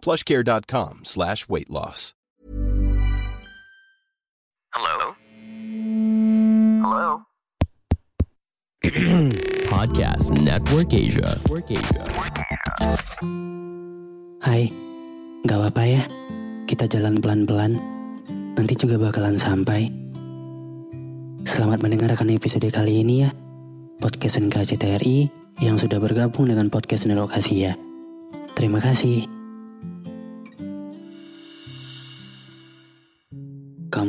plushcare.com slash weight loss. Hello? Hello? Podcast Network Asia. Network Asia. Hai, gak apa-apa ya. Kita jalan pelan-pelan. Nanti juga bakalan sampai. Selamat mendengarkan episode kali ini ya. Podcast NKCTRI yang sudah bergabung dengan podcast Nelokasi ya. Terima kasih.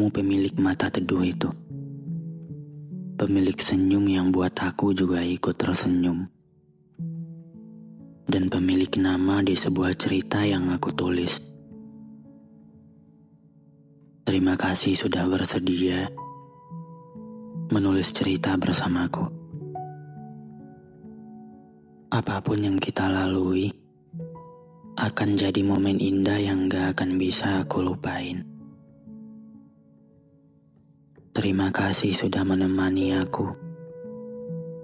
Kamu pemilik mata teduh itu. Pemilik senyum yang buat aku juga ikut tersenyum. Dan pemilik nama di sebuah cerita yang aku tulis. Terima kasih sudah bersedia menulis cerita bersamaku. Apa pun yang kita lalui akan jadi momen indah yang gak akan bisa aku lupain. Terima kasih sudah menemani aku.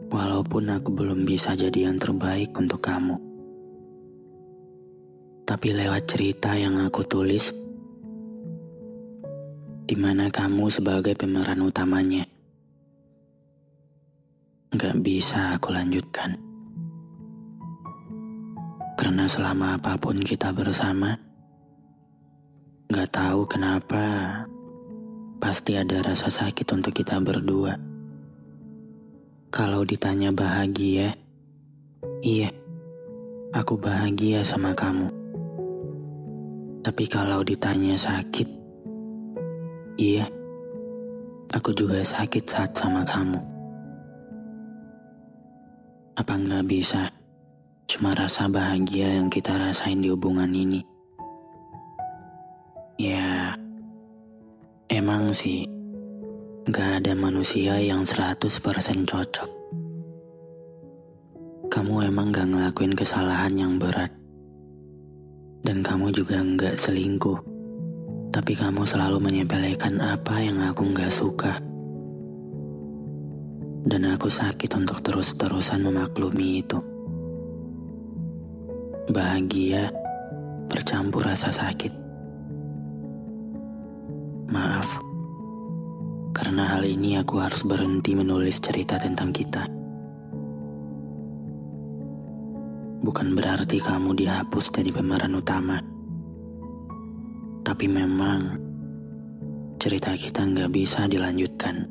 Walaupun aku belum bisa jadi yang terbaik untuk kamu. Tapi lewat cerita yang aku tulis, di mana kamu sebagai pemeran utamanya, gak bisa aku lanjutkan. Karena selama apa pun kita bersama, gak tahu kenapa pasti ada rasa sakit untuk kita berdua. Kalau ditanya bahagia, iya, aku bahagia sama kamu. Tapi kalau ditanya sakit, iya, aku juga sakit saat sama kamu. Apa nggak bisa cuma rasa bahagia yang kita rasain di hubungan ini? Ya, Emang sih, gak ada manusia yang 100% cocok. Kamu emang gak ngelakuin kesalahan yang berat. Dan kamu juga gak selingkuh. Tapi kamu selalu menyepelekan apa yang aku gak suka. Dan aku sakit untuk terus-terusan memaklumi itu. Bahagia bercampur rasa sakit. Maaf, karena hal ini aku harus berhenti menulis cerita tentang kita. Bukan berarti kamu dihapus dari pemeran utama. Tapi memang cerita kita nggak bisa dilanjutkan.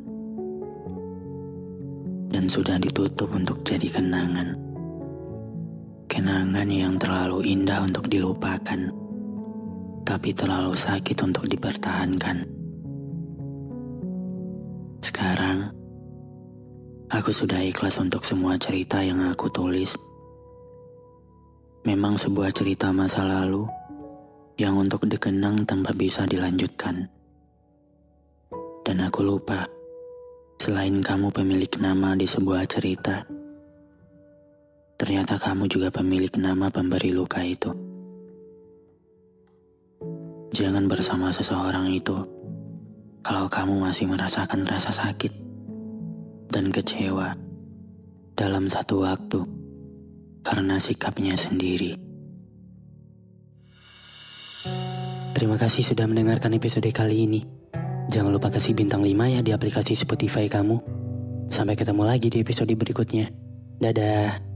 Dan sudah ditutup untuk jadi kenangan. Kenangan yang terlalu indah untuk dilupakan tapi terlalu sakit untuk dipertahankan. Sekarang, aku sudah ikhlas untuk semua cerita yang aku tulis. Memang sebuah cerita masa lalu yang untuk dikenang tanpa bisa dilanjutkan. Dan aku lupa, selain kamu pemilik nama di sebuah cerita, ternyata kamu juga pemilik nama pemberi luka itu. Jangan bersama seseorang itu kalau kamu masih merasakan rasa sakit dan kecewa dalam satu waktu karena sikapnya sendiri. Terima kasih sudah mendengarkan episode kali ini. Jangan lupa kasih bintang 5 ya di aplikasi Spotify kamu. Sampai ketemu lagi di episode berikutnya. Dadah.